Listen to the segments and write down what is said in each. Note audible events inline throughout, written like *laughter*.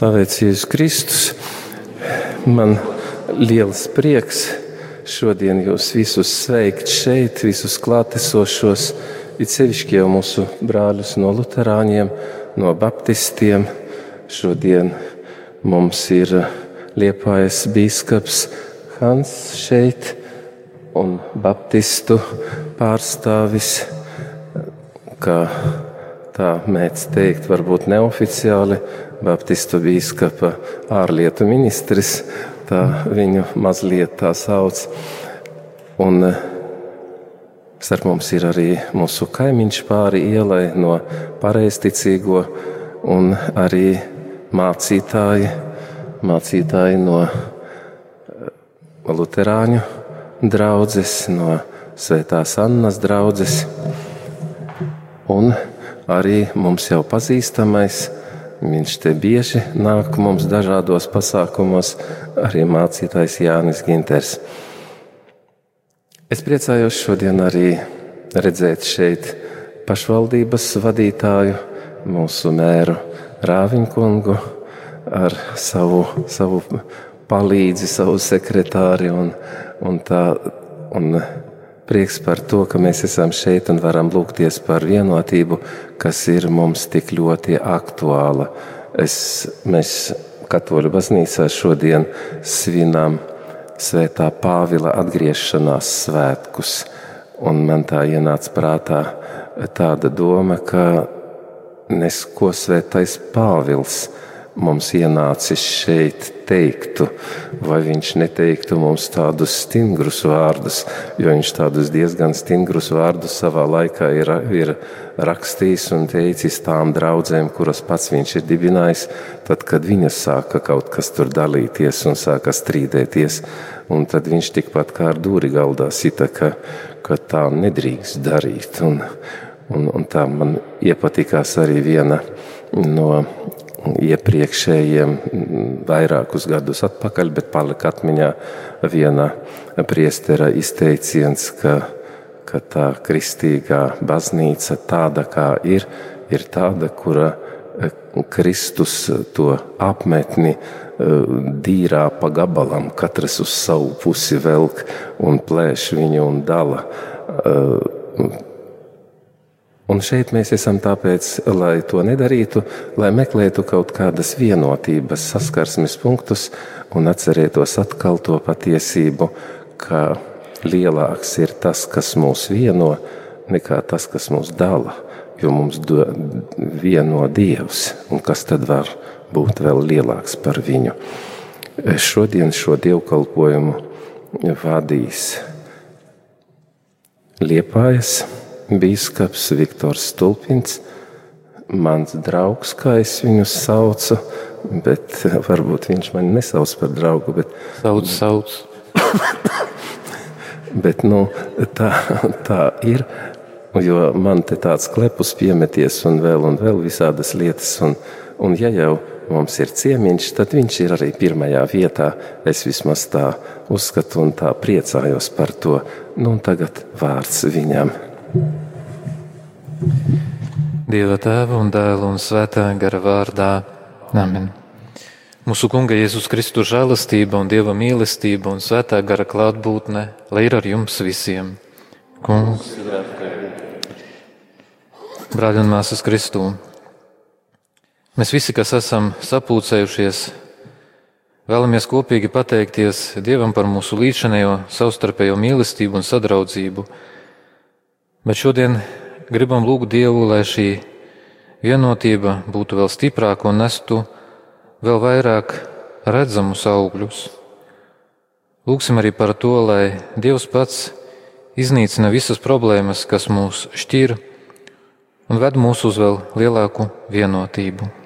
Slavēts Jēzus Kristus. Man liels prieks šodien jūs visus sveikt šeit, visus klātesošos, it sevišķi jau mūsu brāļus no luterāņiem, no baptistiem. Šodien mums ir liepājas bīskaps Hans šeit un baptistu pārstāvis, kā tā mēdz teikt, varbūt neoficiāli, Baptistu bīskapa ārlietu ministrs, tā viņu mazliet tā sauc. Un eh, starp mums ir arī mūsu kaimiņš pāri ielai no pareizticīgo un arī mācītāji, mācītāji no eh, luterāņu draudzes, no Svētās Annas draudzes. Un arī mums jau pazīstamais. Viņš te bieži nāk mums dažādos pasākumos, arī mācītājs Jānis Ginters. Es priecājos šodien arī redzēt šeit pašvaldības vadītāju, mūsu mēru Rāviņkungu ar savu, savu palīdzi, savu sekretāri un, un tā. Un Prieks par to, ka mēs esam šeit un varam lūgties par vienotību, kas ir mums tik ļoti aktuāla. Es, mēs Katoļu baznīcā šodien svinām Svētā Pāvila atgriešanās svētkus. Un man tā ienāca prātā tāda doma, ka nes ko Svētais Pāvils mums ienācis šeit teiktu, vai viņš neteiktu mums tādus stingrus vārdus, jo viņš tādus diezgan stingrus vārdus savā laikā ir, ir rakstījis un teicis tām draudzēm, kuras pats viņš ir dibinājis, tad, kad viņas sāka kaut kas tur dalīties un sāka strīdēties, un tad viņš tikpat kā ar dūri galdā sita, ka, ka tā nedrīkst darīt. Un, un, un tā man iepatikās arī viena no iepriekšējiem vairākus gadus atpakaļ, bet palika atmiņā viena priestera izteiciens, ka, ka tā kristīgā baznīca tāda, kā ir, ir tāda, kura e, Kristus to apmetni e, dīrā pa gabalam, katrs uz savu pusi velk un plēš viņu un dala e, Un šeit mēs esam tāpēc, lai to nedarītu, lai meklētu kaut kādas vienotības, saskarsmes punktus un atcerētos atkal to patiesību, ka lielāks ir tas, kas mūs vieno, nekā tas, kas mūs dala. Jo mums do, vieno Dievs, un kas tad var būt vēl lielāks par viņu? Šodien šo dievkalpojumu vadīs Liepājas Bīskaps Viktors Stulpins, mans draugs, kā es viņu saucu, bet *laughs* varbūt viņš mani nesauc par draugu. Bet... Sauc, sauc. *coughs* bet nu, tā, tā ir. Jo man te tāds klepus piemeties un vēl un vēl visādas lietas. Un, un ja jau mums ir ciemiņš, tad viņš ir arī pirmajā vietā. Es vismaz tā uzskatu un tā priecājos par to. Nu, tagad vārds viņam. Dieva tēva un dēla un svētā gara vārdā. Amen. Mūsu Kunga Jēzus Kristus žēlastība un Dieva mīlestība un svētā gara klātbūtne, lai ir ar jums visiem. Kungs, brāļi un māsas Kristū, mēs visi, kas esam sapulcējušies, vēlamies kopīgi pateikties Dievam par mūsu līdzinējo savstarpējo mīlestību un sadraudzību Bet šodien gribam lūgt Dievu, lai šī vienotība būtu vēl stiprāka un nestu vēl vairāk redzamus augļus. Lūksim arī par to, lai Dievs pats iznīcina visas problēmas, kas mūs šķir, un ved mūs uz vēl lielāku vienotību.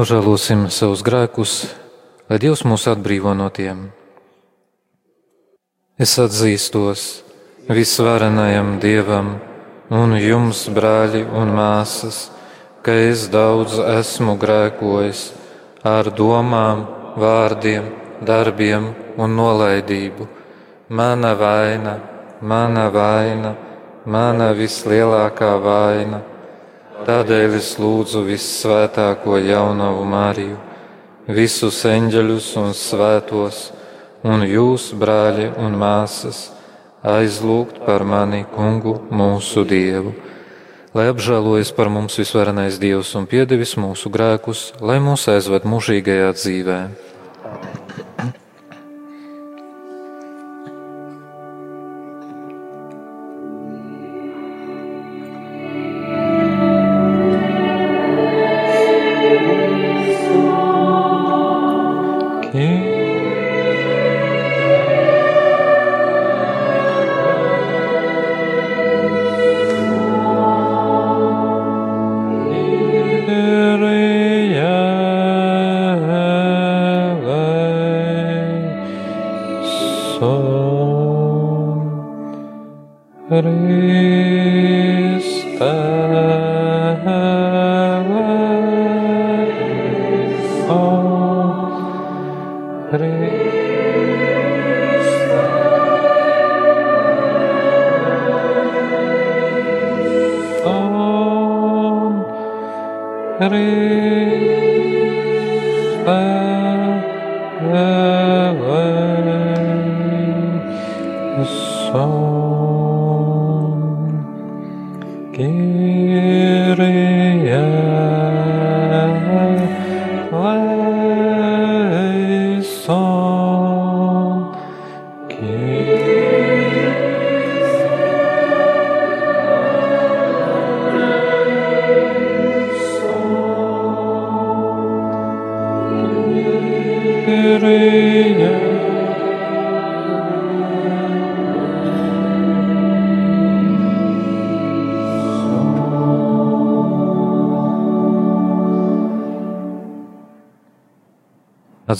Nožēlosim savus grēkus, lai Dievs mūs atbrīvo no tiem. Es atzīstos visvarenajam Dievam un jums, brāļi un māsas, ka es daudz esmu grēkojis ar domām, vārdiem, darbiem un nolaidību. Mana vaina, mana vaina, mana vislielākā vaina. Tādēļ es lūdzu vissvētāko jaunavu Mariju, visus eņģeļus un svētos, un jūs, brāļi un māsas, aizlūgt par mani, Kungu, mūsu Dievu lai apžēlojas par mums visvarenais Dievs un piedevis mūsu grēkus, lai mūs aizved mūžīgajā dzīvē.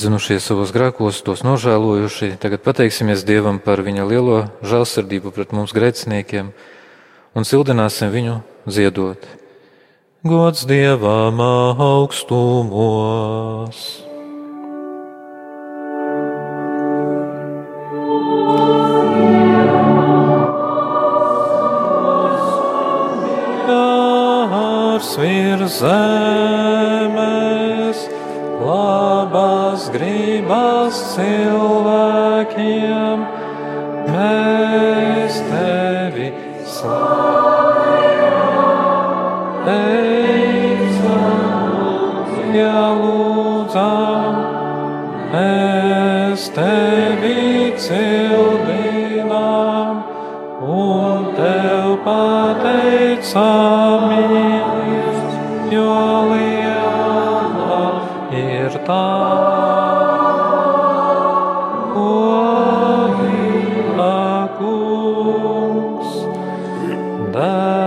Atzinušies savos grēkos, tos nožēlojuši, tagad pateiksimies Dievam par viņa lielo žēlsirdību pret mums grēciniekiem un sildināsim viņu ziedot. Gods Dievam augstumos! Virs zemes, gribas cilvēkiem, Debesu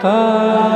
pie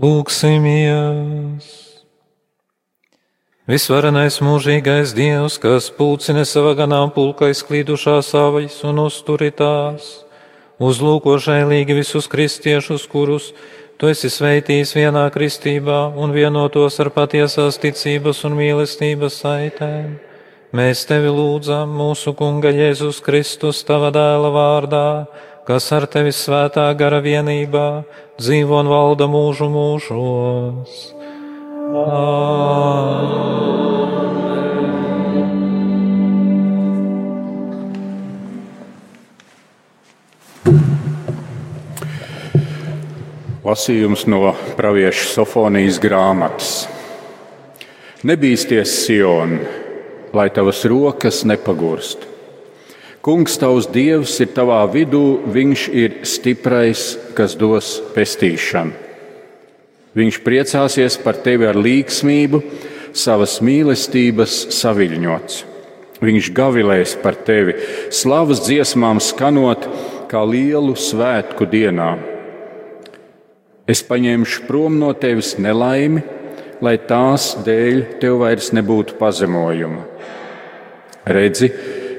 Lūksimies! Visvarenais mūžīgais Dievs, kas pulcina savā ganāmpulkā izklīdušās savas un uzturitās, uzlūko žēlīgi visus kristiešus, kurus tu esi sveitījis vienā kristībā un vienotos ar patiesās ticības un mīlestības saitēm. Mēs tevi lūdzam mūsu Kunga Jēzus Kristus, tava dēla vārdā, kas ar tevi svētā gara vienībā dzīvo un valda mūžu mūžos. Lasījums no pravieša Sofonijas grāmatas. Nebīsties, Sion, lai tavas rokas nepagurst. Kungs, tavs dievs, ir tavā vidū, viņš ir stiprais, kas dos pestīšanu. Viņš priecāsies par tevi ar līgsmību, savas mīlestības saviļņots. Viņš gavilēs par tevi, slavas dziesmām skanot, kā lielu svētku dienā. Es paņemšu prom no tevis nelaimi, lai tās dēļ tev vairs nebūtu pazemojuma. Redzi,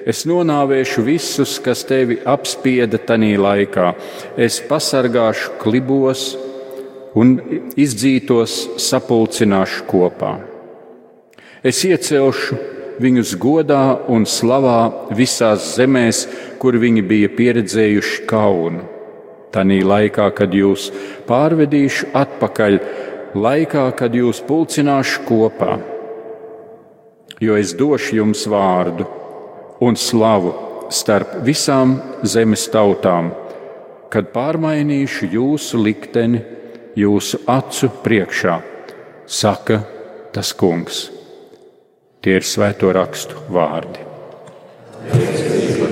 es nonāvēšu visus, kas tevi apspieda tajā laikā. Es pasargāšu klibos un izdzītos sapulcināšu kopā. Es iecelšu viņus godā un slavā visās zemēs, kur viņi bija pieredzējuši kaunu. Tanī laikā, kad jūs pārvedīšu atpakaļ, laikā, kad jūs pulcināšu kopā, jo es došu jums vārdu un slavu starp visām zemes tautām, kad pārmainīšu jūsu likteni jūsu acu priekšā, saka tas kungs. Tie ir svēto rakstu vārdi. Mēs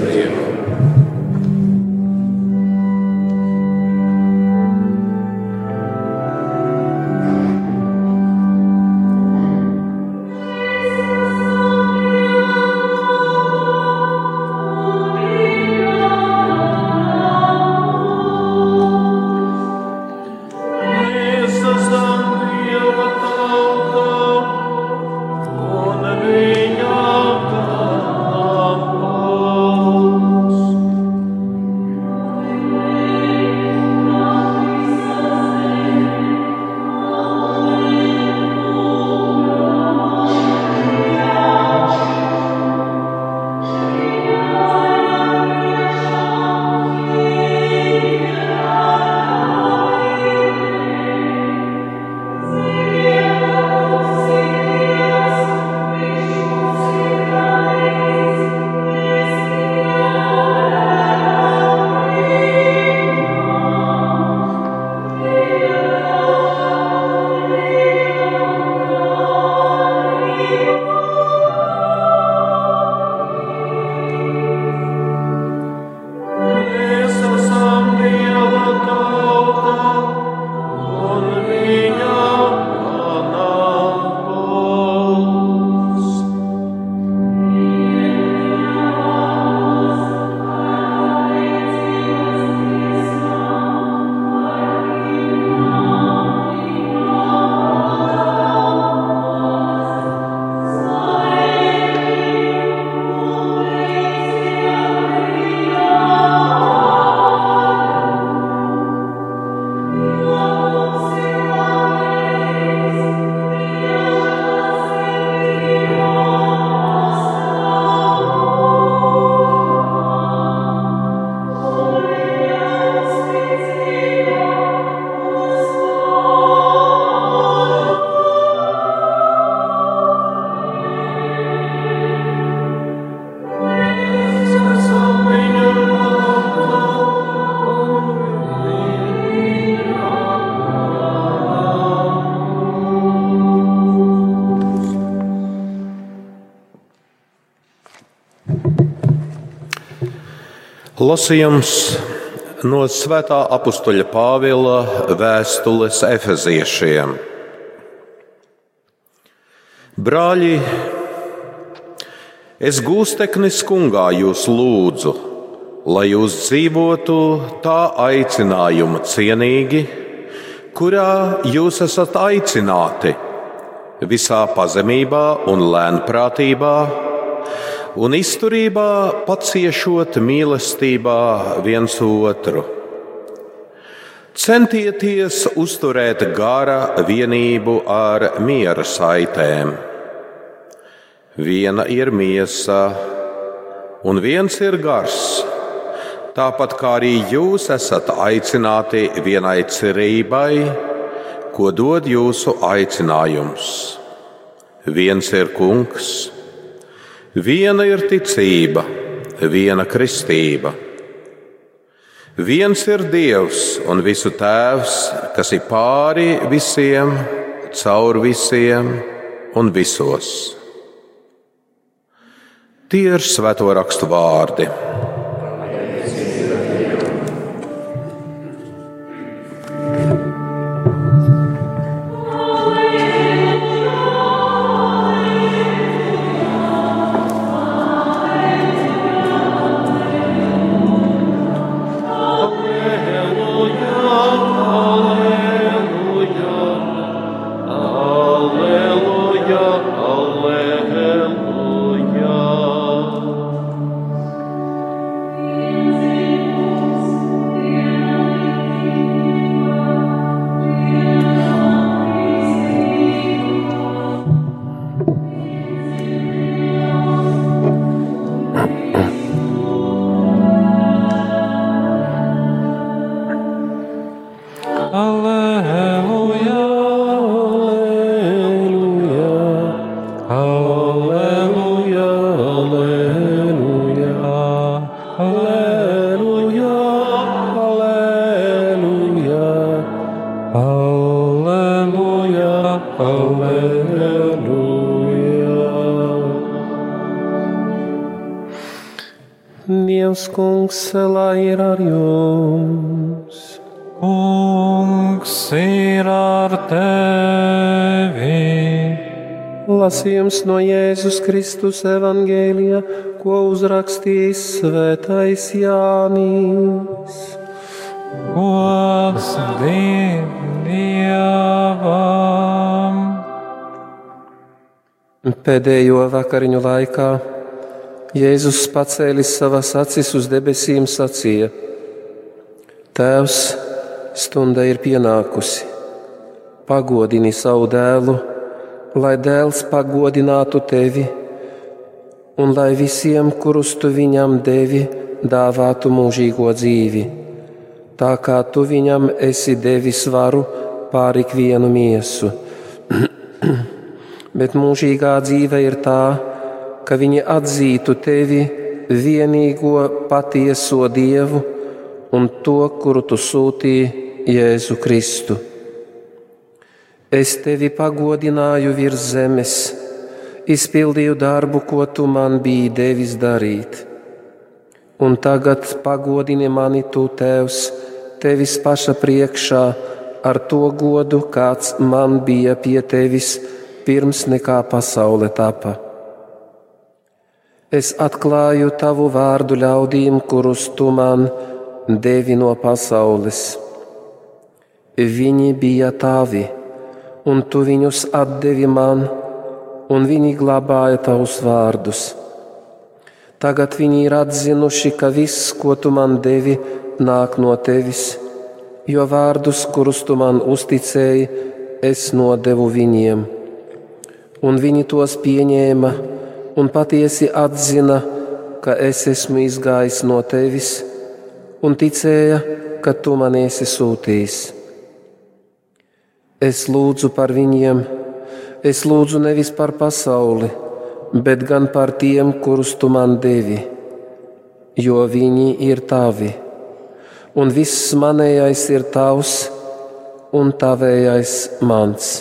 Lasījums no Svētā apakstuļa Pāvila vēstules Efeziešiem. Brāļi, es gūsteknis kungā jūs lūdzu, lai jūs dzīvotu tā aicinājuma cienīgi, kurā jūs esat aicināti visā pazemībā un lēnprātībā un izturībā paciešot mīlestībā viens otru. Centieties uzturēt gara vienību ar miera saitēm. Viena ir miesa, un viens ir gars. Tāpat kā arī jūs esat aicināti vienai cerībai, ko dod jūsu aicinājums. Viens ir kungs Viena ir ticība, viena kristība. Viens ir Dievs un visu Tēvs, kas ir pāri visiem, caur visiem un visos. Tie ir svēto rakstu vārdi. Lasījums no Jēzus Kristus evangēlija, ko uzrakstījis svētais Jānis. Gods Dievam! Pēdējo vakariņu laikā Jēzus pacēlis savas acis uz debesīm, sacīja: Tēvs, stunda ir pienākusi. Pagodini savu dēlu, lai dēls pagodinātu tevi, un lai visiem, kurus tu viņam devi, dāvātu mūžīgo dzīvi, tā kā tu viņam esi devis varu pār ikvienu miesu. *clears throat* Bet mūžīgā dzīve ir tā, ka viņi atzītu tevi vienīgo patieso Dievu un to, kuru tu sūtīji Jēzu Kristu. Es tevi pagodināju virs zemes, izpildīju darbu, ko tu man biji devis darīt. Un tagad pagodini mani tu, Tēvs, tevis paša priekšā ar to godu, kāds man bija pie tevis pirms nekā pasaule tapa. Es atklāju tavu vārdu ļaudīm, kurus tu man devi no pasaules. Viņi bija tavi, un tu viņus atdevi man, un viņi glabāja tavus vārdus. Tagad viņi ir atzinuši, ka viss, ko tu man devi, nāk no tevis, jo vārdus, kurus tu man uzticēji, es nodevu viņiem, un viņi tos pieņēma un patiesi atzina, ka es esmu izgājis no tevis, un ticēja, ka tu man esi sūtījis. Es lūdzu par viņiem, es lūdzu nevis par pasauli, bet gan par tiem, kurus tu man devi, jo viņi ir tavi, un viss manējais ir tavs, un tavējais mans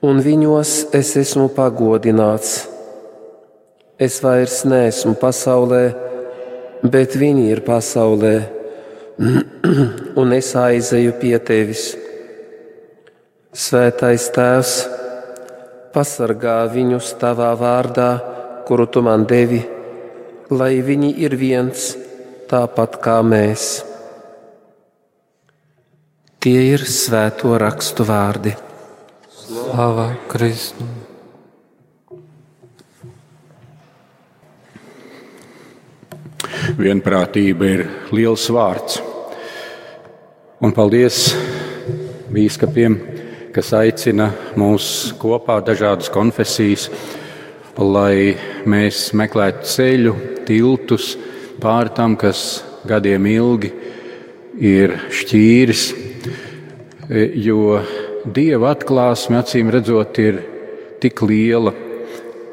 un viņos es esmu pagodināts. Es vairs neesmu pasaulē, bet viņi ir pasaulē, *clears throat* un es aizeju pie tevis. Svētais Tēvs, pasargā viņus tavā vārdā, kuru tu man devi, lai viņi ir viens, tāpat kā mēs. Tie ir svēto rakstu vārdi. Slava Kristum! Vienprātība ir liels vārds. Un paldies bīskapiem, kas aicina mūs kopā, dažādas konfesijas, lai mēs meklētu ceļu, tiltus pāri tam, kas gadiem ilgi ir šķīris E, jo dieva atklāsme, acīm redzot, ir tik liela,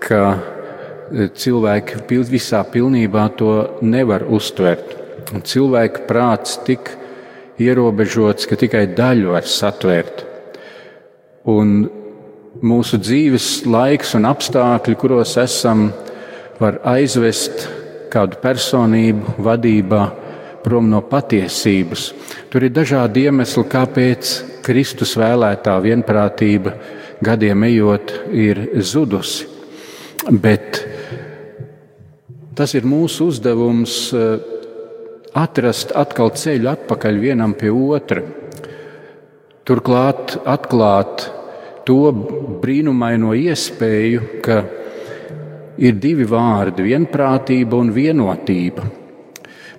ka e, cilvēki visā pilnībā to nevar uztvert. Un cilvēka prāts tik ierobežots, ka tikai daļu var satvert. Un mūsu dzīves laiks un apstākļi, kuros esam, var aizvest kādu personību vadībā prom no patiesības. Tur ir dažādi iemesli, kāpēc Kristus vēlētā vienprātība gadiem ejot ir zudusi. Bet tas ir mūsu uzdevums eh, atrast atkal ceļu atpakaļ vienam pie otra. Turklāt atklāt to brīnumaino iespēju, ka ir divi vārdi - vienprātība un vienotība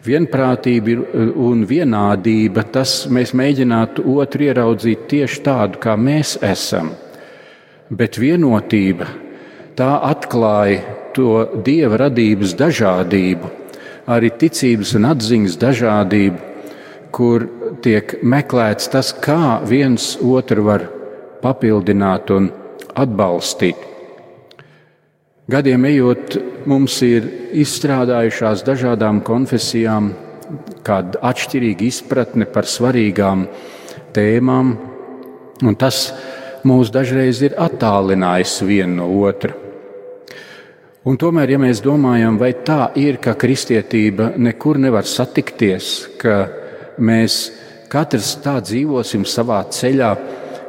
vienprātība un vienādība, tas mēs mēģinātu otru ieraudzīt tieši tādu, kā mēs esam. Bet vienotība tā atklāja to dieva radības dažādību, arī ticības un atziņas dažādību, kur tiek meklēts tas, kā viens otru var papildināt un atbalstīt. Gadiem ejot, mums ir izstrādājušās dažādām konfesijām kāda atšķirīga izpratne par svarīgām tēmām, un tas mūs dažreiz ir attālinājis viena no otra. Un tomēr, ja mēs domājam, vai tā ir, ka kristietība nekur nevar satikties, ka mēs katrs tā dzīvosim savā ceļā,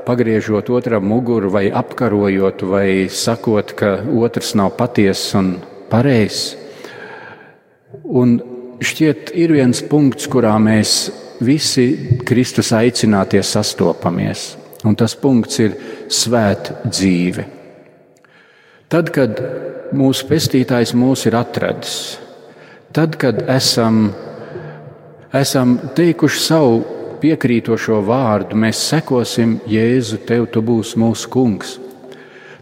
pagriežot otram muguru, vai apkarojot, vai sakot, ka otrs nav patiess un pareizs. Un šķiet, ir viens punkts, kurā mēs visi Kristus aicinātie sastopamies, un tas punkts ir svēta dzīve. Tad, kad mūsu pestītājs mūs ir atradis, tad, kad esam, esam teikuši savu piekrītošo vārdu, mēs sekosim Jēzu, tev tu būsi mūsu kungs.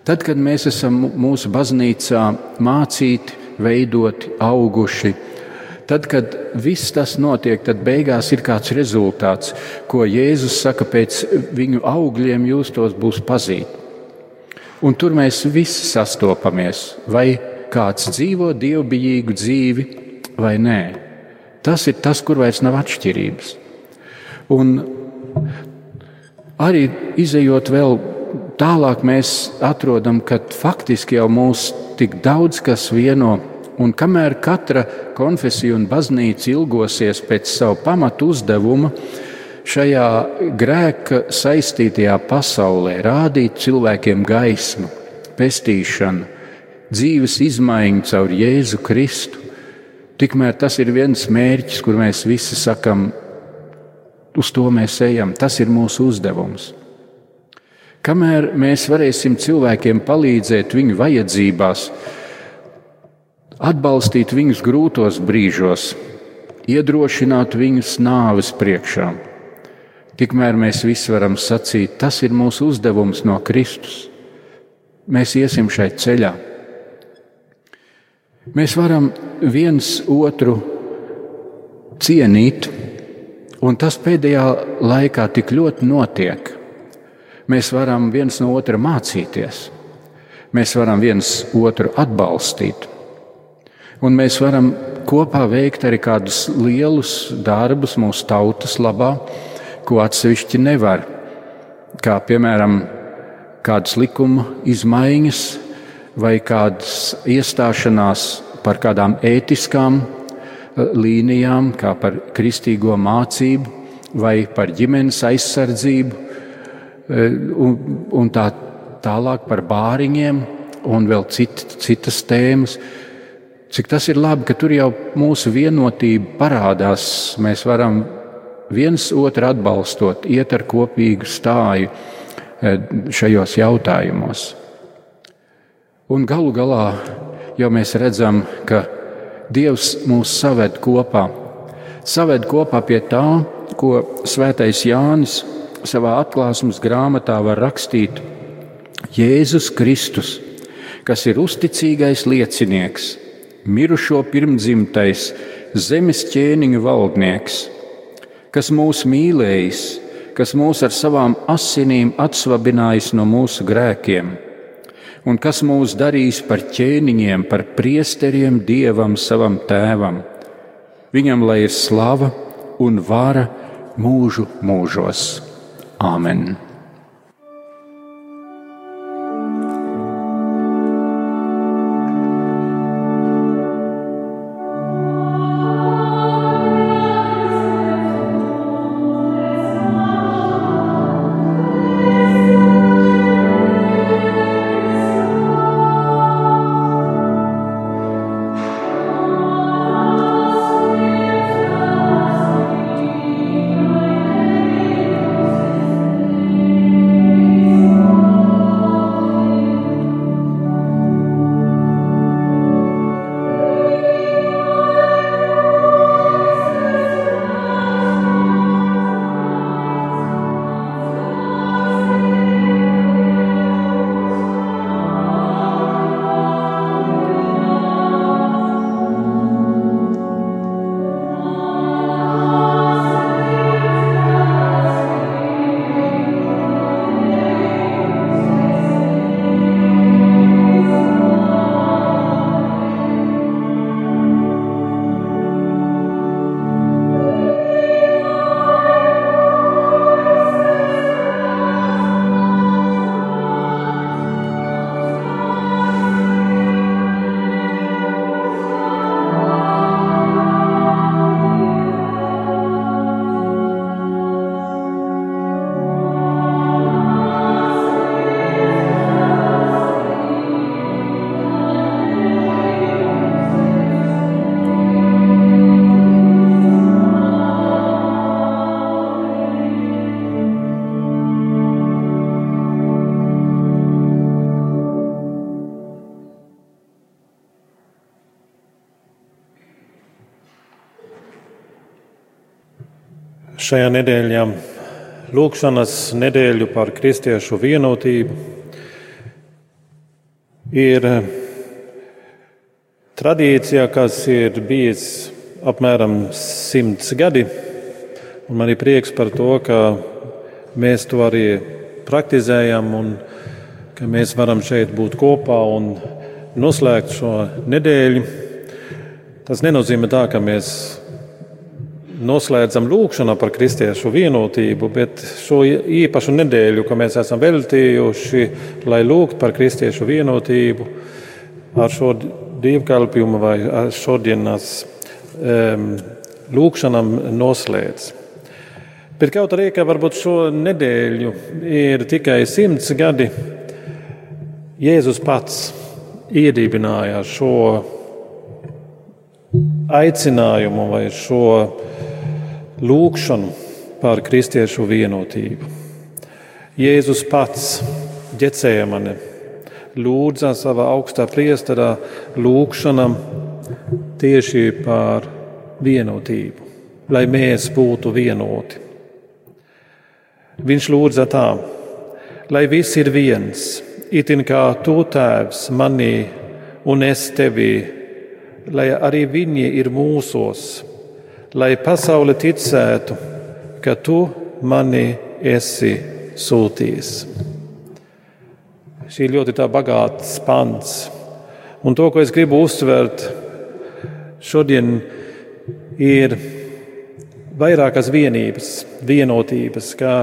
Tad, kad mēs esam mūsu baznīcā mācīti, veidoti, auguši, tad, kad viss tas notiek, tad beigās ir kāds rezultāts, ko Jēzus saka, pēc viņu augļiem jūs tos būs pazīt. Un tur mēs visi sastopamies, vai kāds dzīvo dievbijīgu dzīvi vai nē. Tas ir tas, kur vairs nav atšķirības. Un arī izējot vēl tālāk, mēs atrodam, ka faktiski jau mūs tik daudz kas vieno. Un kamēr katra konfesija un baznīca ilgosies pēc savu pamatu uzdevuma, šajā grēka saistītajā pasaulē rādīt cilvēkiem gaismu, pestīšanu, dzīves izmaiņu caur Jēzu Kristu, tikmēr tas ir viens mērķis, kur mēs visi sakam, uz to mēs ejam. Tas ir mūsu uzdevums. Kamēr mēs varēsim cilvēkiem palīdzēt viņu vajadzībās, atbalstīt viņus grūtos brīžos, iedrošināt viņus nāves priekšā, tikmēr mēs visi varam sacīt, tas ir mūsu uzdevums no Kristus. Mēs iesim šai ceļā. Mēs varam viens otru cienīt, Un tas pēdējā laikā tik ļoti notiek. Mēs varam viens no otra mācīties, mēs varam viens otru atbalstīt, un mēs varam kopā veikt arī kādus lielus darbus mūsu tautas labā, ko atsevišķi nevar. Kā piemēram, kādas likuma izmaiņas vai kādas iestāšanās par kādām ētiskām līnijām, kā par kristīgo mācību vai par ģimenes aizsardzību, un, un tā tālāk par bāriņiem un vēl cit, citas tēmas. Cik tas ir labi, ka tur jau mūsu vienotība parādās. Mēs varam viens otru atbalstot, iet ar kopīgu stāju šajos jautājumos. Un galu galā jau mēs redzam, ka Dievs mūs saved kopā. Saved kopā pie tā, ko Svētais Jānis savā atklāsmes grāmatā var rakstīt. Jēzus Kristus, kas ir uzticīgais liecinieks, mirušo pirmdzimtais, zemes ķēniņu valdnieks, kas mūs mīlējis, kas mūs ar savām asinīm atsvabinājis no mūsu grēkiem un kas mūs darīs par ķēniņiem, par priesteriem dievam, savam tēvam. Viņam lai ir slava un vara mūžu mūžos. Āmen! Šajā nedēļā lūkšanas nedēļu par kristiešu vienotību ir tradīcija, kas ir bijis apmēram simts gadi. Un man ir prieks par to, ka mēs to arī praktizējam un ka mēs varam šeit būt kopā un noslēgt šo nedēļu. Tas nenozīmē tā, ka mēs noslēdzam lūkšanu par kristiešu vienotību, bet šo īpašu nedēļu, ko mēs esam veltījuši, lai lūgtu par kristiešu vienotību, ar šo dievkalpojumu vai šodienas um, lūkšanām noslēdz. Bet kaut arī, ka varbūt šo nedēļu ir tikai simts gadi, Jēzus pats iedibināja šo aicinājumu vai šo lūgšanu par kristiešu vienotību. Jēzus pats ģecēja mani, lūdza savā augstā priesterā lūgšanam tieši par vienotību, lai mēs būtu vienoti. Viņš lūdza tā, lai viss ir viens, itin kā tu tēvs manī un es tevī, lai arī viņi ir mūsos lai pasaule ticētu, ka tu mani esi sūtījis. Šī ļoti bagāts pants. Un to, ko es gribu uzsvērt šodien, ir vairākas vienības, vienotības, kā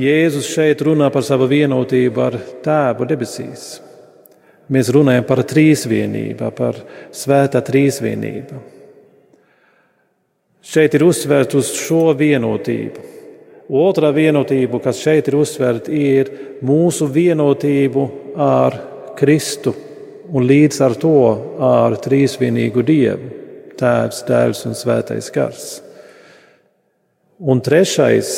Jēzus šeit runā par savu vienotību ar Tēvu debesīs. Mēs runājam par trīsvienību, par svētā trīsvienību. Šeit ir uzsvērts uz šo vienotību. Otra vienotība, kas šeit ir uzsvērta, ir mūsu vienotību ar Kristu un līdz ar to ar trīsvienīgu Dievu, Tēvs, Dēls un Svētais Gars. Un trešais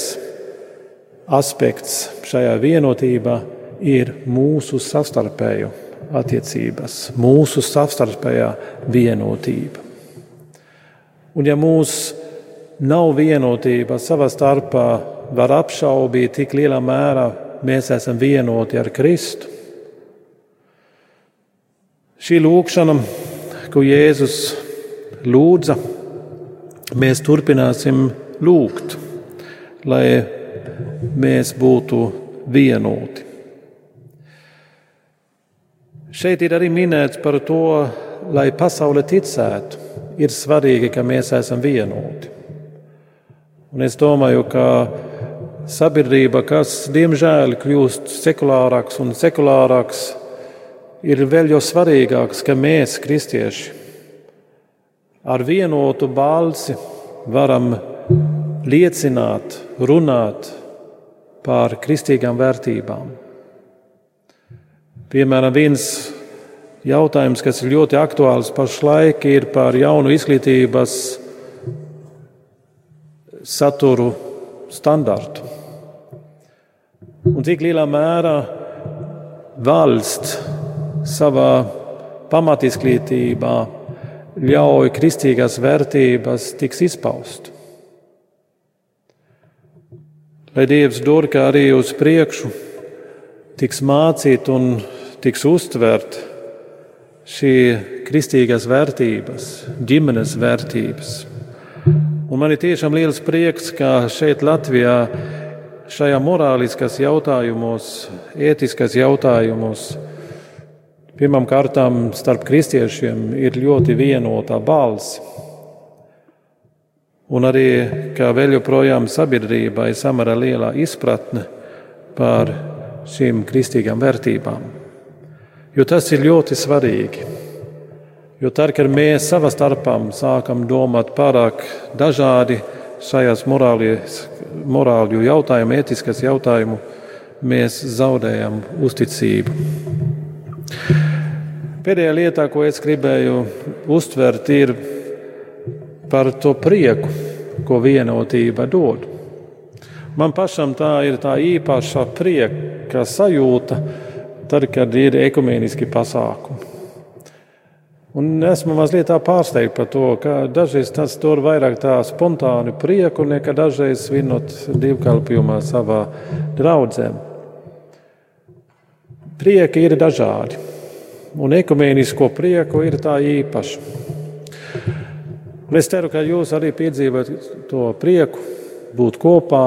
aspekts šajā vienotībā ir mūsu savstarpēju attiecības, mūsu savstarpējā vienotība. Un ja mūs nav vienotība savā starpā, var apšaubīt, cik lielā mērā mēs esam vienoti ar Kristu. Šī lūkšana, ko Jēzus lūdza, mēs turpināsim lūgt, lai mēs būtu vienoti. Šeit ir arī minēts par to, lai pasaule ticētu, ir svarīgi, ka mēs esam vienoti. Un es domāju, ka sabiedrība, kas diemžēl kļūst sekulārāks un sekulārāks, ir vēl jau svarīgāks, ka mēs, kristieši, ar vienotu balsi varam liecināt, runāt par kristīgām vērtībām. Piemēram, viens jautājums, kas ir ļoti aktuāls pašlaik, ir par jaunu izglītības saturu standartu. Un cik lielā mērā valsts savā pamatizglītībā ļauj kristīgās vērtības tiks izpaust. Lai Dievs dur, kā arī uz priekšu tiks mācīt un tiks uztvert šī kristīgās vērtības, ģimenes vērtības. Un man ir tiešām liels prieks, ka šeit Latvijā šajā morāliskās jautājumos, ētiskās jautājumos, pirmām kārtām starp kristiešiem ir ļoti vienotā balss. Un arī, kā vēl joprojām sabiedrībā ir samērā lielā izpratne par šīm kristīgām vērtībām. Jo tas ir ļoti svarīgi. Jo tad, kad mēs savā starpā sākam domāt pārāk dažādi šajās morāļu jautājumu, etiskās jautājumu, mēs zaudējam uzticību. Pēdējā lietā, ko es gribēju uztvert, ir par to prieku, ko vienotība dod. Man pašam tā ir tā īpaša prieka sajūta, tad, kad ir ekumēniski pasākumi. Un esmu mazliet pārsteigts par to, ka dažreiz tas tur vairāk tā spontāni prieku, nekā dažreiz svinot divkalpojumā savā draudzē. Prieki ir dažādi, un ekumēnisko prieku ir tā īpaša. Un es ceru, ka jūs arī piedzīvojat to prieku, būt kopā,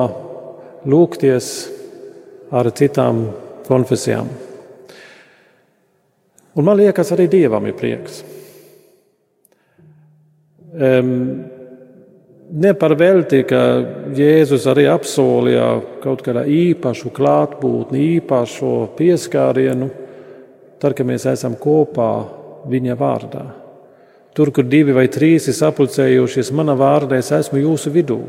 lūgties ar citām konfesijām. Un man liekas, arī Dievam ir prieks. Um, ne par velti, ka Jēzus arī apsolīja kaut kādā īpašu klātbūtni, īpašu pieskārienu, tad, kad mēs esam kopā viņa vārdā. Tur, kur divi vai trīs ir sapulcējušies manā vārdā, es esmu jūsu vidū.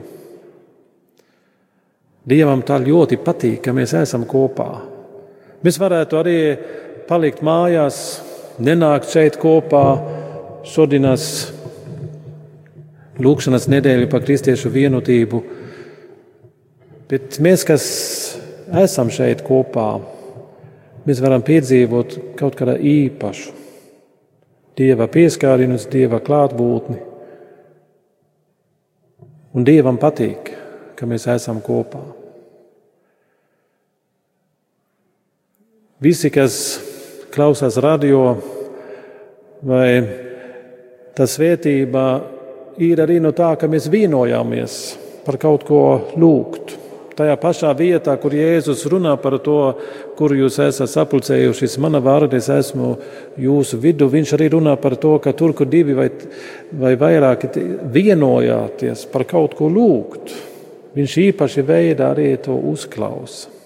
Dievam tā ļoti patīk, ka mēs esam kopā. Mēs varētu arī palikt mājās, nenākt šeit kopā šodienas lūkšanas nedēļu par kristiešu vienotību. Bet mēs, kas esam šeit kopā, mēs varam piedzīvot kaut kādā īpašu dieva pieskārienu, dieva klātbūtni. Un dievam patīk, ka mēs esam kopā. Visi, kas klausās radio, vai tā svētība ir arī no tā, ka mēs vienojāmies par kaut ko lūgt. Tajā pašā vietā, kur Jēzus runā par to, kur jūs esat sapulcējušies, mana vārda, es esmu jūsu vidū. Viņš arī runā par to, ka tur, kur divi vai, vai vairāki vienojāties par kaut ko lūgt, viņš īpaši veidā arī to uzklausa.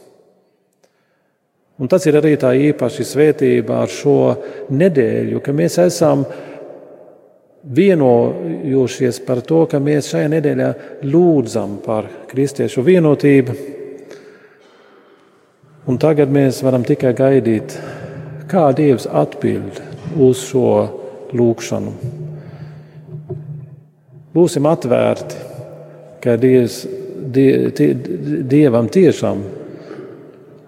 Un tas ir arī tā īpaši svētība ar šo nedēļu, ka mēs esam vienojušies par to, ka mēs šajā nedēļā lūdzam par kristiešu vienotību. Un tagad mēs varam tikai gaidīt, kā Dievs atbild uz šo lūgšanu. Būsim atvērti, ka Dievs, die, tie, Dievam tiešām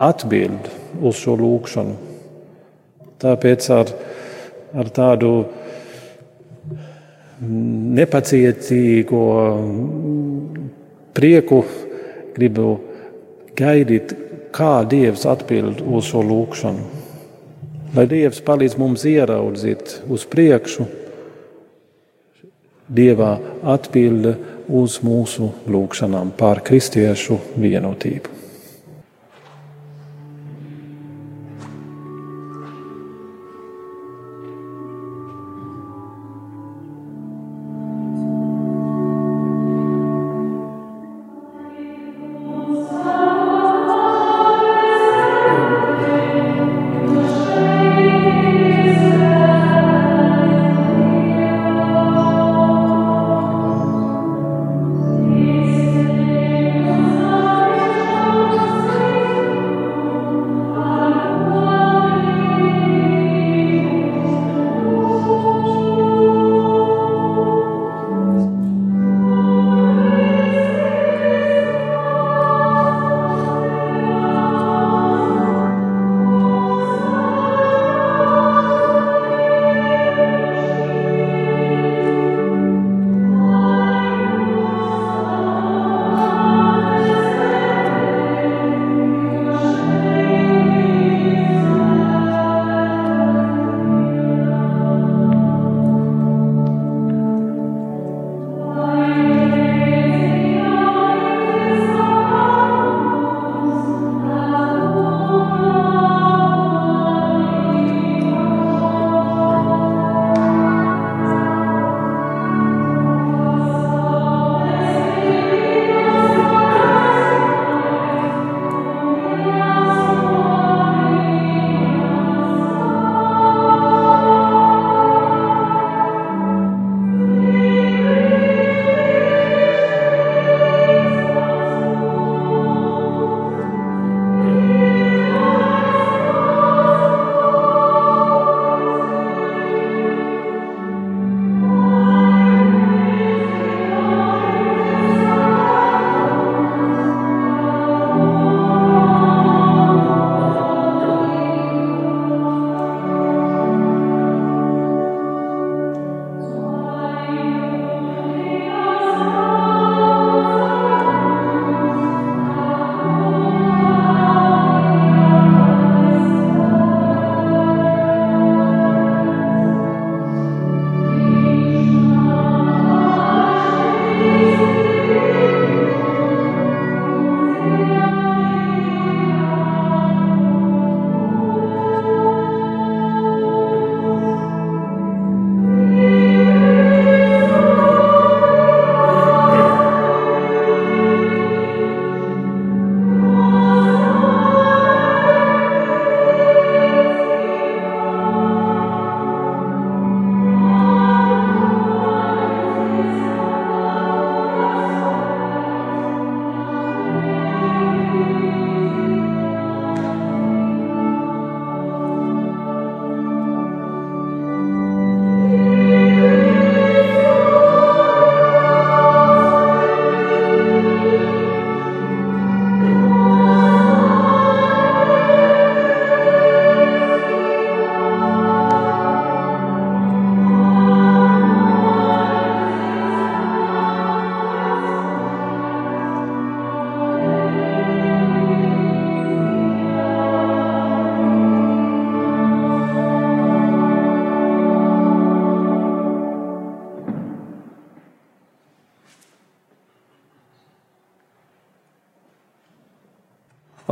atbild uz šo lūgšanu. Tāpēc ar, ar tādu nepacietīgo prieku gribu gaidīt, kā Dievs atbild uz šo lūgšanu. Lai Dievs palīdz mums ieraudzīt uz priekšu, Dievā atbilde uz mūsu lūgšanām par kristiešu vienotību.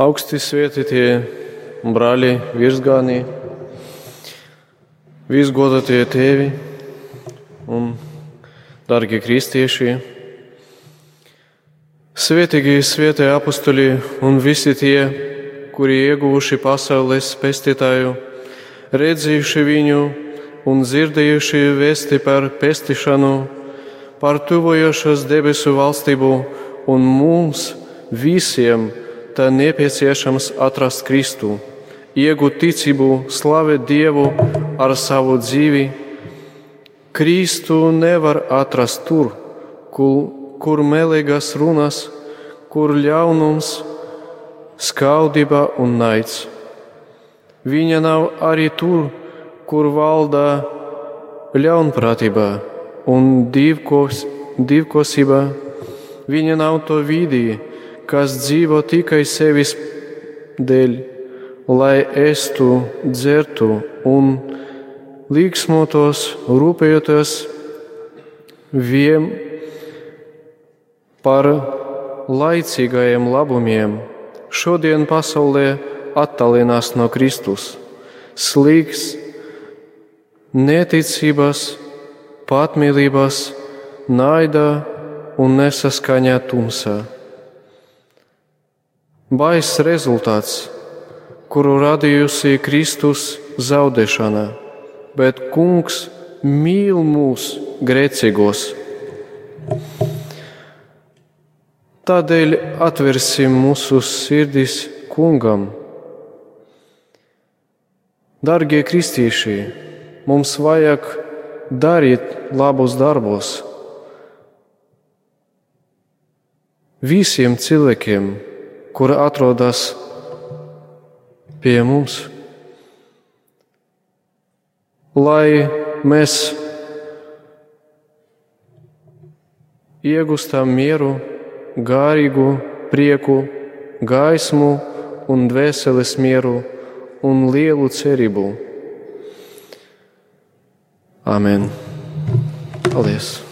Augsti svētītie brāļi, virsgānī, visgodotie tēvi un darbie kristieši. Svētīgi svētie apstuļi un visi tie, kuri ieguvuši pasaules pestītāju, redzējuši viņu, un dzirdējuši vēsti par pestīšanu, par tuvojošos debesu valstību, un mums visiem tā nepieciešams atrast Kristu, iegūt ticību, slavēt Dievu ar savu dzīvi. Kristu nevar atrast tur, kur, kur melīgas runas, kur ļaunums, skaudība un naids. Viņa nav arī tur, kur valda ļaunprātība un divkos, divkosība. Viņa nav to vidī, kas dzīvo tikai sevis dēļ, lai estu, dzertu un līksmotos, rūpējoties vien par laicīgajiem labumiem. Šodien pasaulē attālinās no Kristus. Slīgs neticības, patmīlības, naida un nesaskaņā tumsā. Baiss rezultāts, kuru radījusi Kristus zaudēšana, bet Kungs mīl mūs grēcīgos. Tādēļ atversim mūsu sirdis Kungam. Darbie kristieši! Mums vajag darīt labus darbus. Visiem cilvēkiem, kuri atrodas pie mums, lai mēs iegūstam mieru, garīgu prieku, gaismu un dvēseles mieru un lielu cerību. Amen. Paldies!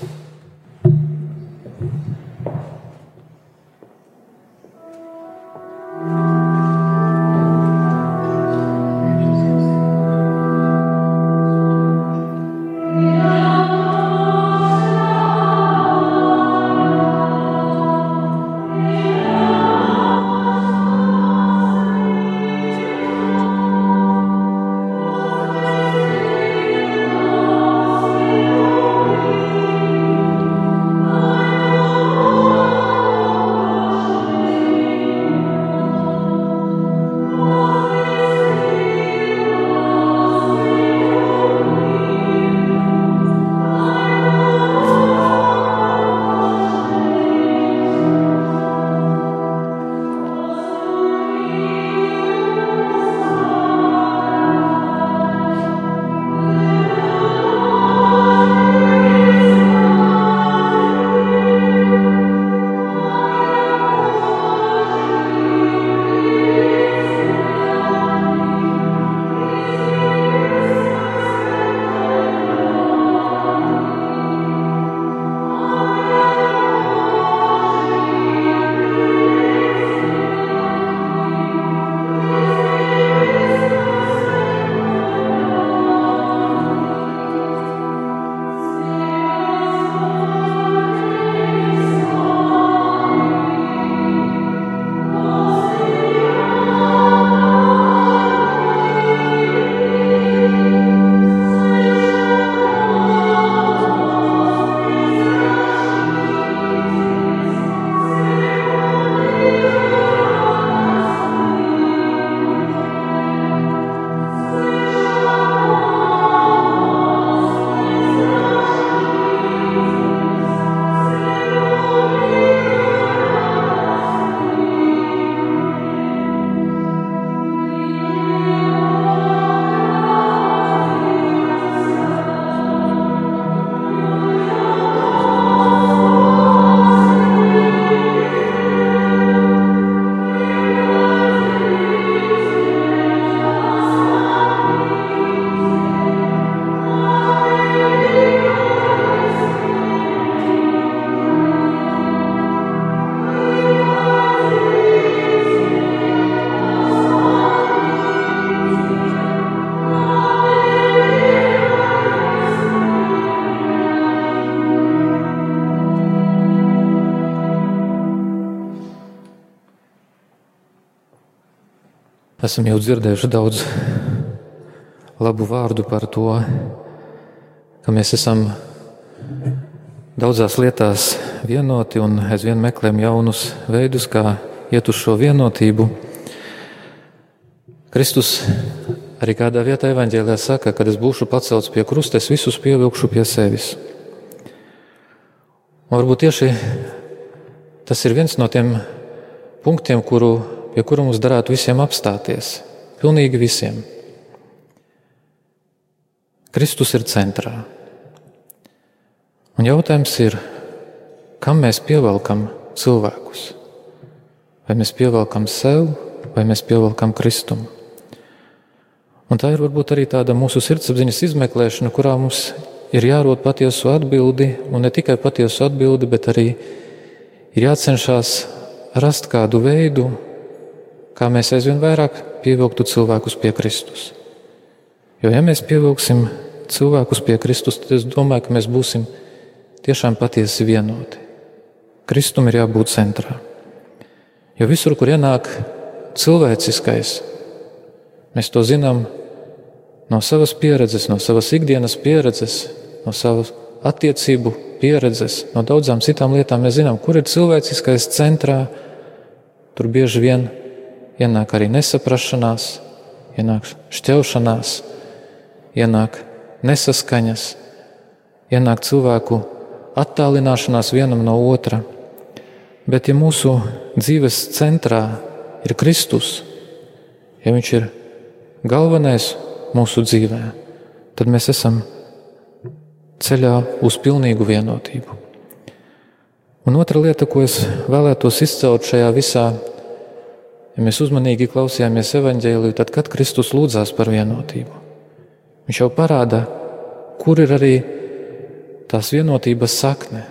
Esam jau dzirdējuši daudz labu vārdu par to, ka mēs esam daudzās lietās vienoti un aizvien meklējam jaunus veidus, kā iet uz šo vienotību. Kristus arī kādā vietā evaņģēlijā saka, kad es būšu pacelts pie krusta, es visus pievilkšu pie sevis. Un varbūt tieši tas ir viens no tiem punktiem, kuru, pie kura mums darētu visiem apstāties. Pilnīgi visiem. Kristus ir centrā. Un jautājums ir, kam mēs pievelkam cilvēkus? Vai mēs pievelkam sev, vai mēs pievelkam Kristumu? Un tā ir varbūt arī tāda mūsu sirdsapziņas izmeklēšana, kurā mums ir jārod patiesu atbildi, un ne tikai patiesu atbildi, bet arī ir jācenšas rast kādu veidu, kā mēs aizvien vairāk pievilktu cilvēkus pie Kristus. Jo, ja mēs pievilksim cilvēkus pie Kristus, tad es domāju, ka mēs būsim tiešām patiesi vienoti. Kristum ir jābūt centrā. Jo visur, kur ienāk cilvēciskais, mēs to zinām no savas pieredzes, no savas ikdienas pieredzes, no savas attiecību pieredzes, no daudzām citām lietām. Mēs zinām, kur ir cilvēciskais centrā. Tur bieži vien ienāk arī nesaprašanās, ienāk šķelšanās, ienāk nesaskaņas, ienāk cilvēku attālināšanās vienam no otra. Bet, ja mūsu dzīves centrā ir Kristus, ja Viņš ir galvenais mūsu dzīvē, tad mēs esam ceļā uz pilnīgu vienotību. Un otra lieta, ko es vēlētos izcelt šajā visā, ja mēs uzmanīgi klausījāmies evaņģēliju, tad, kad Kristus lūdzās par vienotību, Viņš jau parāda, kur ir arī tās vienotības sakne.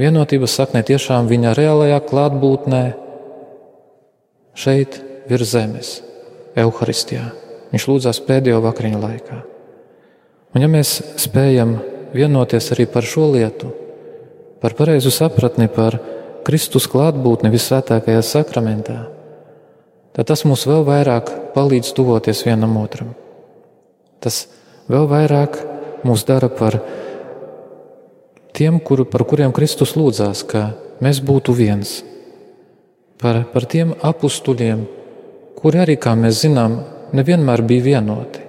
Vienotības sakne tiešām viņa reālajā klātbūtnē, šeit virs zemes, Euharistijā. Viņš lūdzās pēdējo vakariņu laikā. Un ja mēs spējam vienoties arī par šo lietu, par pareizu sapratni par Kristus klātbūtni visvētākajā sakramentā, tad tas mums vēl vairāk palīdz tuvoties vienam otram. Tas vēl vairāk mūs dara par tiem, kuru, par kuriem Kristus lūdzās, ka mēs būtu viens. Par, par tiem apstuļiem, kuri arī, kā mēs zinām, nevienmēr bija vienoti.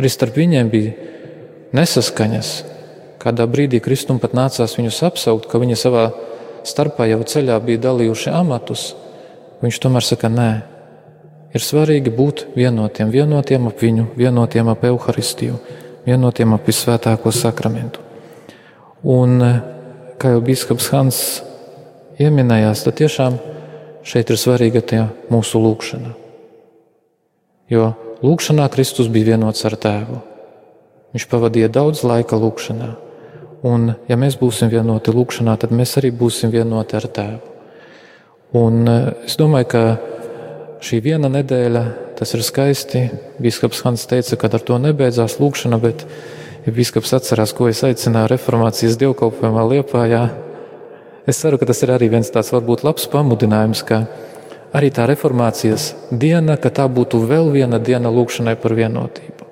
Arī starp viņiem bija nesaskaņas. Kādā brīdī Kristum pat nācās viņus apsaukt, ka viņi savā starpā jau ceļā bija dalījuši amatus. Viņš tomēr saka, nē, Ir svarīgi būt vienotiem, vienotiem ap viņu, vienotiem ap evaharistiju, vienotiem ap visvētāko sakramentu. Un, kā jau biskups Hans pieminējās, tad tiešām šeit ir svarīga tā mūsu lūkšana. Jo lūkšanā Kristus bija vienots ar Tēvu. Viņš pavadīja daudz laika lūkšanā. Un, ja mēs būsim vienoti lūkšanā, tad mēs arī būsim vienoti ar Tēvu. Un es domāju, ka šī viena nedēļa, tas ir skaisti. Bīskaps Hans teica, ka ar to nebeidzās lūkšana, bet, ja bīskaps atcerās, ko es aicināju reformācijas dievkalpojumā Liepājā, es ceru, ka tas ir arī viens tāds varbūt labs pamudinājums, ka arī tā reformācijas diena, ka tā būtu vēl viena diena lūkšanai par vienotību.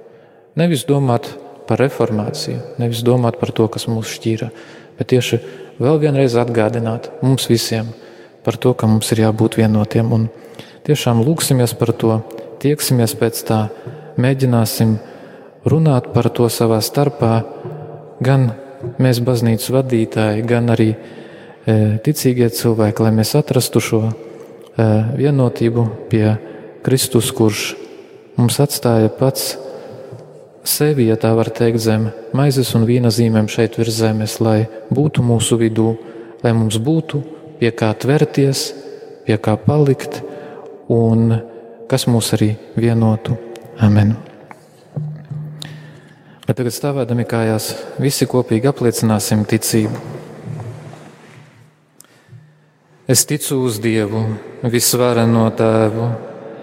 Nevis domāt par reformāciju, nevis domāt par to, kas mūs šķīra, bet tieši vēl vienreiz atgādināt mums visiem par to, ka mums ir jābūt vienotiem. Un Tiešām lūksimies par to, tieksimies pēc tā, mēģināsim runāt par to savā starpā, gan mēs, baznīcas vadītāji, gan arī e, ticīgie cilvēki, lai mēs atrastu šo e, vienotību pie Kristus, kurš mums atstāja pats sevi, ja tā var teikt, zem maizes un vīna zīmēm šeit virs zemes, lai būtu mūsu vidū, lai mums būtu pie kā tverties, pie kā palikt un kas mūs arī vienotu. Amen. Bet tagad stāvēdami kājās, visi kopīgi apliecināsim ticību. Es ticu uz Dievu, visvareno Tēvu,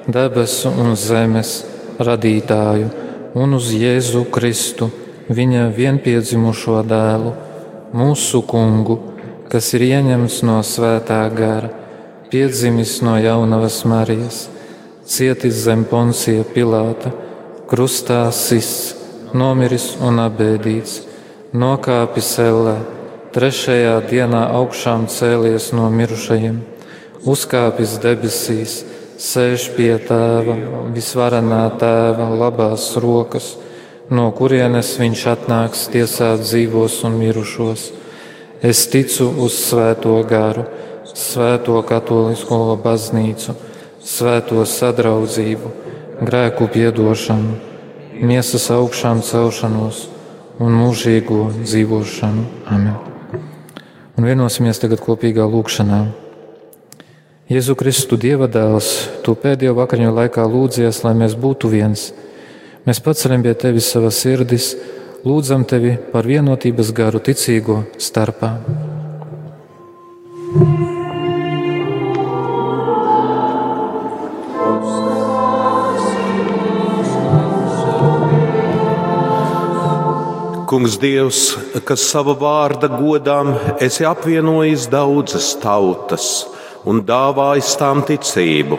debesu un zemes radītāju, un uz Jēzu Kristu, viņa vienpiedzimušo dēlu, mūsu kungu, kas ir ieņemts no svētā gara piedzimis no jaunavas Marijas, cietis zem Poncija Pilāta, krustā sists, nomiris un abēdīts, nokāpis ellē, trešajā dienā augšām cēlies no mirušajiem, uzkāpis debesīs, sēž pie tēva, visvarenā tēva labās rokas, no kurienes viņš atnāks tiesāt dzīvos un mirušos. Es ticu uz svēto garu, svēto katolisko baznīcu, svēto sadraudzību, grēku piedošanu miesas augšām celšanos un mūžīgo dzīvošanu. Amen. Un vienosimies tagad kopīgā lūkšanā. Jēzu Kristu Dieva dēls, tu pēdējo vakariņu laikā lūdzies, lai mēs būtu viens. Mēs paceļam pie tevis savas sirdis, lūdzam tevi par vienotības garu ticīgo starpā. thank you Kungs, Dievs, kas sava vārda godām esi apvienojis daudzas tautas un dāvājis tām ticību,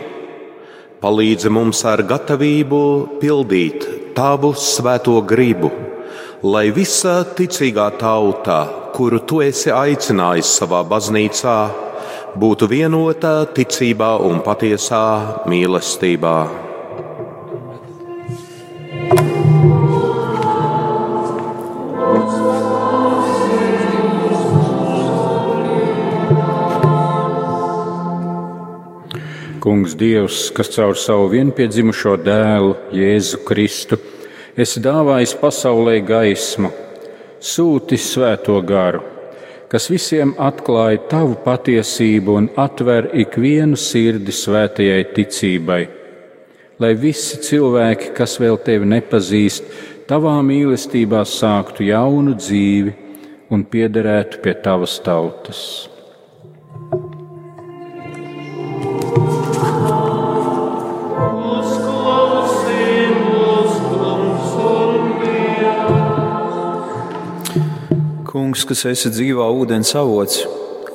palīdzi mums ar gatavību pildīt tavu svēto gribu, lai visa ticīgā tauta, kuru tu esi aicinājis savā baznīcā, būtu vienota ticībā un patiesā mīlestībā. Kungs, Dievs, kas caur savu vienpiedzimušo dēlu, Jēzu Kristu, esi dāvājis pasaulē gaismu, sūti svēto garu, kas visiem atklāja tavu patiesību un atver ikvienu sirdi svētajai ticībai. Lai visi cilvēki, kas vēl tevi nepazīst, tavā mīlestībā sāktu jaunu dzīvi un piederētu pie tavas tautas. Kungs, kas esi dzīvā ūdens avots,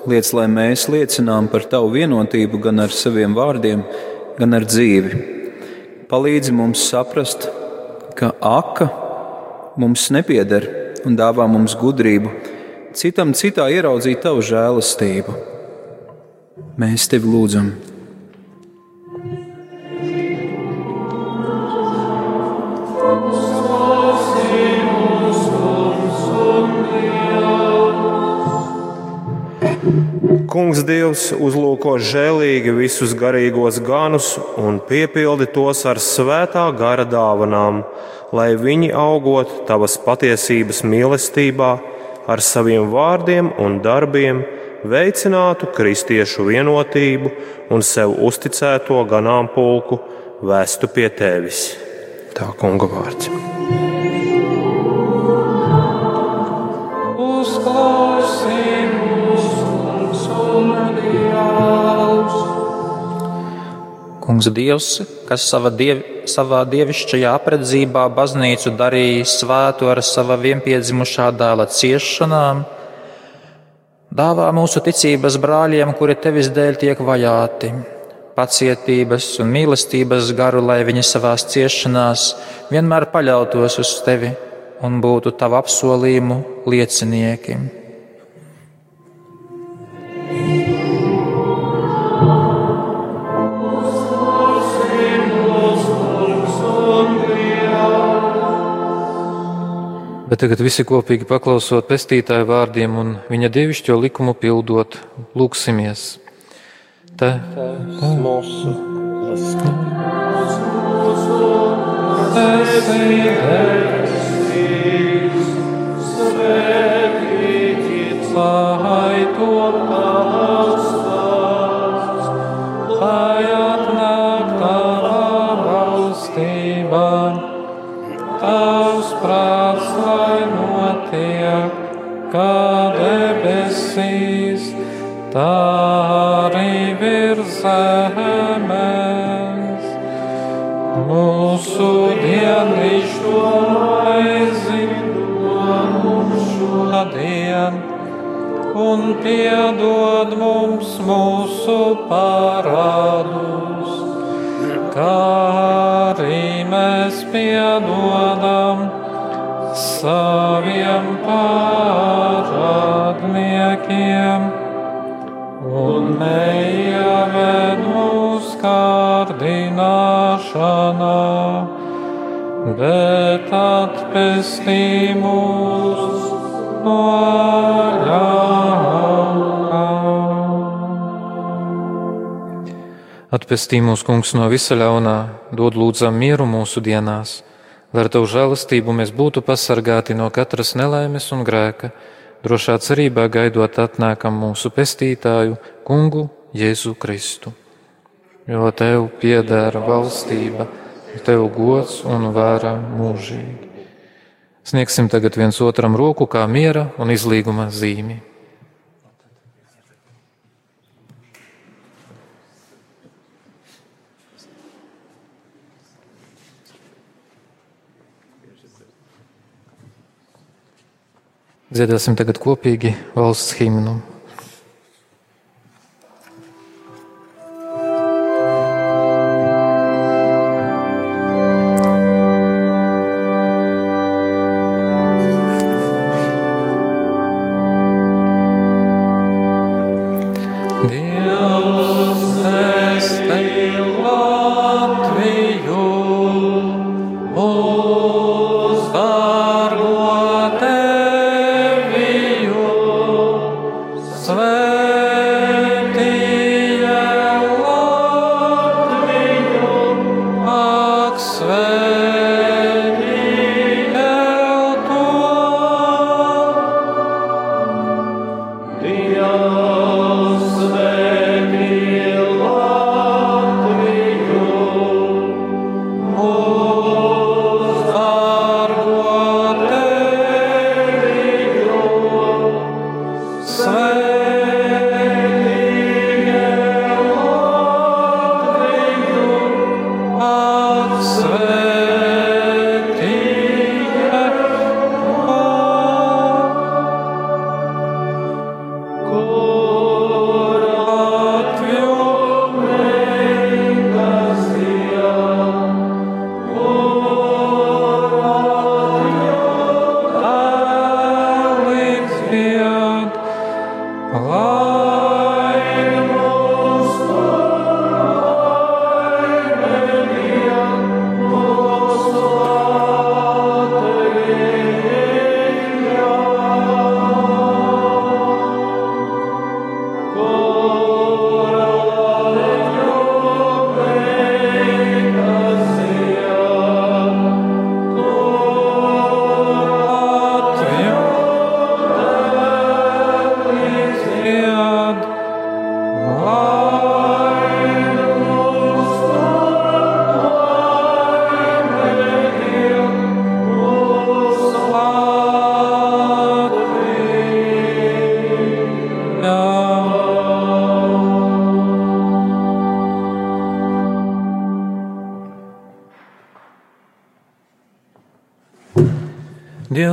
liec, lai mēs liecinām par tavu vienotību gan ar saviem vārdiem, gan ar dzīvi. Palīdzi mums saprast, ka aka mums nepieder un dāvā mums gudrību, citam citā ieraudzīt tavu žēlastību. Mēs tevi lūdzam! Kungs Dievs uzlūko žēlīgi visus garīgos ganus un piepildi tos ar svētā gara dāvanām, lai viņi augot tavas patiesības mīlestībā, ar saviem vārdiem un darbiem veicinātu kristiešu vienotību un sev uzticēto ganāmpulku vēstu pie tevis. Tā kunga vārds. Kungs Dievs, kas savā, diev, savā dievišķajā apredzībā baznīcu darīja svētu ar sava vienpiedzimušā dēla ciešanām, dāvā mūsu ticības brāļiem, kuri tevis dēļ tiek vajāti, pacietības un mīlestības garu, lai viņi savās ciešanās vienmēr paļautos uz tevi un būtu tavu apsolījumu liecinieki. Bet tagad visi kopīgi paklausot pestītāju vārdiem un viņa dievišķo likumu pildot, lūksimies. Te mūsu svētīts, lai top tavs vārds, lai atnāk tavā valstībā, tavs prāts kā debesīs, tā arī virs zemes. Mūsu dienvišķo maizi mums šodien, un piedod mums mūsu parādus, kā arī mēs piedodam saviem pārādniekiem un neieved mūs kārdināšanā, bet atpestī mūs no ļaunā. Atpestī mūs, kungs, no visa ļaunā, dod lūdzam mieru mūsu dienās lai ar tavu žēlastību mēs būtu pasargāti no katras nelaimes un grēka, drošā cerībā gaidot atnākam mūsu pestītāju, kungu Jēzu Kristu. Jo tev piedēra valstība, tev gods un vāra mūžīgi. Sniegsim tagad viens otram roku kā miera un izlīguma zīmi. Dziedāsim tagad kopīgi valsts himnu.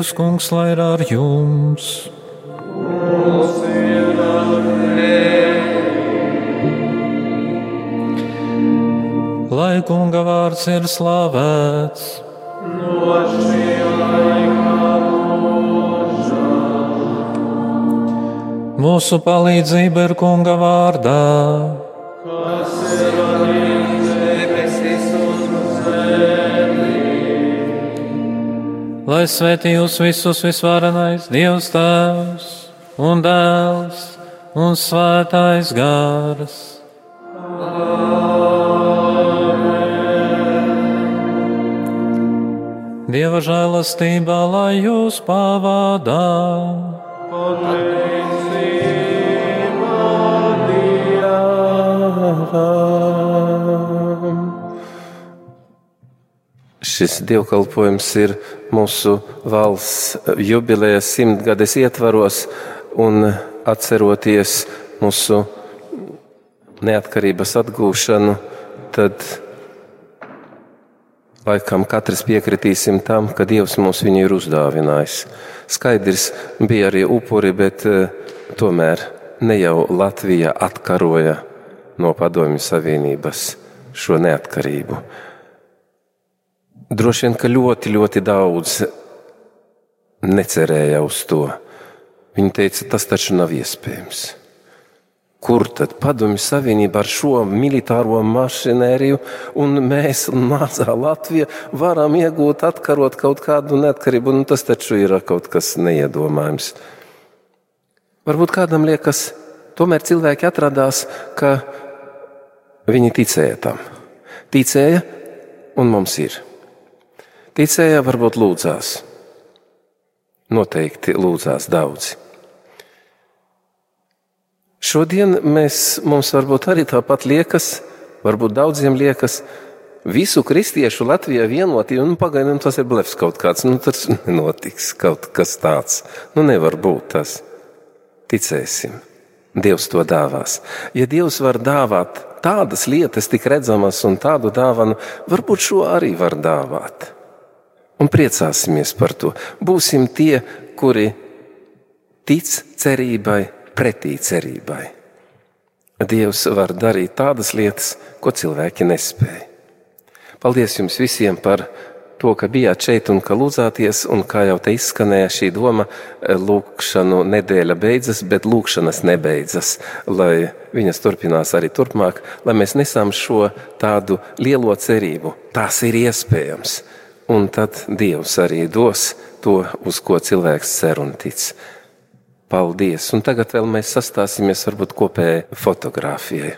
Dievs, kungs, lai ir ar jums! Lai kunga vārds ir slavēts! No Mūsu palīdzība ir kunga vārdā. Lai svētī jūs visus visvarenais Dievs Tēvs un Dēls un Svētais Gārs. Dieva žēlastībā, lai jūs pavadā. Šis dievkalpojums ir mūsu valsts jubilejas simtgades ietvaros un atceroties mūsu neatkarības atgūšanu, tad laikam katrs piekritīsim tam, ka Dievs mums viņu ir uzdāvinājis. Skaidrs bija arī upuri, bet eh, tomēr ne jau Latvija atkaroja no Padomju Savienības šo neatkarību. Droši vien, ka ļoti, ļoti daudz necerēja uz to. Viņi teica, tas taču nav iespējams. Kur tad padomju savienība ar šo militāro mašinēriju un mēs, mazā Latvija, varam iegūt, atkarot kaut kādu neatkarību? Nu, tas taču ir kaut kas neiedomājams. Varbūt kādam liekas, tomēr cilvēki atradās, ka viņi ticēja tam. Ticēja, un mums ir. Ticēja, varbūt lūdzās. Noteikti lūdzās daudzi. Šodien mēs, mums varbūt arī tāpat liekas, varbūt daudziem liekas, visu kristiešu Latvijā vienotība, nu, pagaidām tas ir blefs kaut kāds, nu, tas nenotiks kaut kas tāds. Nu, nevar būt tas. Ticēsim. Dievs to dāvās. Ja Dievs var dāvāt tādas lietas, tik redzamas un tādu dāvanu, varbūt šo arī var dāvāt. Un priecāsimies par to. Būsim tie, kuri tic cerībai, pretī cerībai. Dievs var darīt tādas lietas, ko cilvēki nespēja. Paldies jums visiem par to, ka bijāt šeit un ka lūdzāties, un kā jau te izskanēja šī doma, lūkšanu nedēļa beidzas, bet lūkšanas nebeidzas, lai viņas turpinās arī turpmāk, lai mēs nesam šo tādu lielo cerību. Tās ir iespējams, un tad Dievs arī dos to, uz ko cilvēks cer un tic. Paldies! Un tagad vēl mēs sastāsimies varbūt kopējai fotografijai.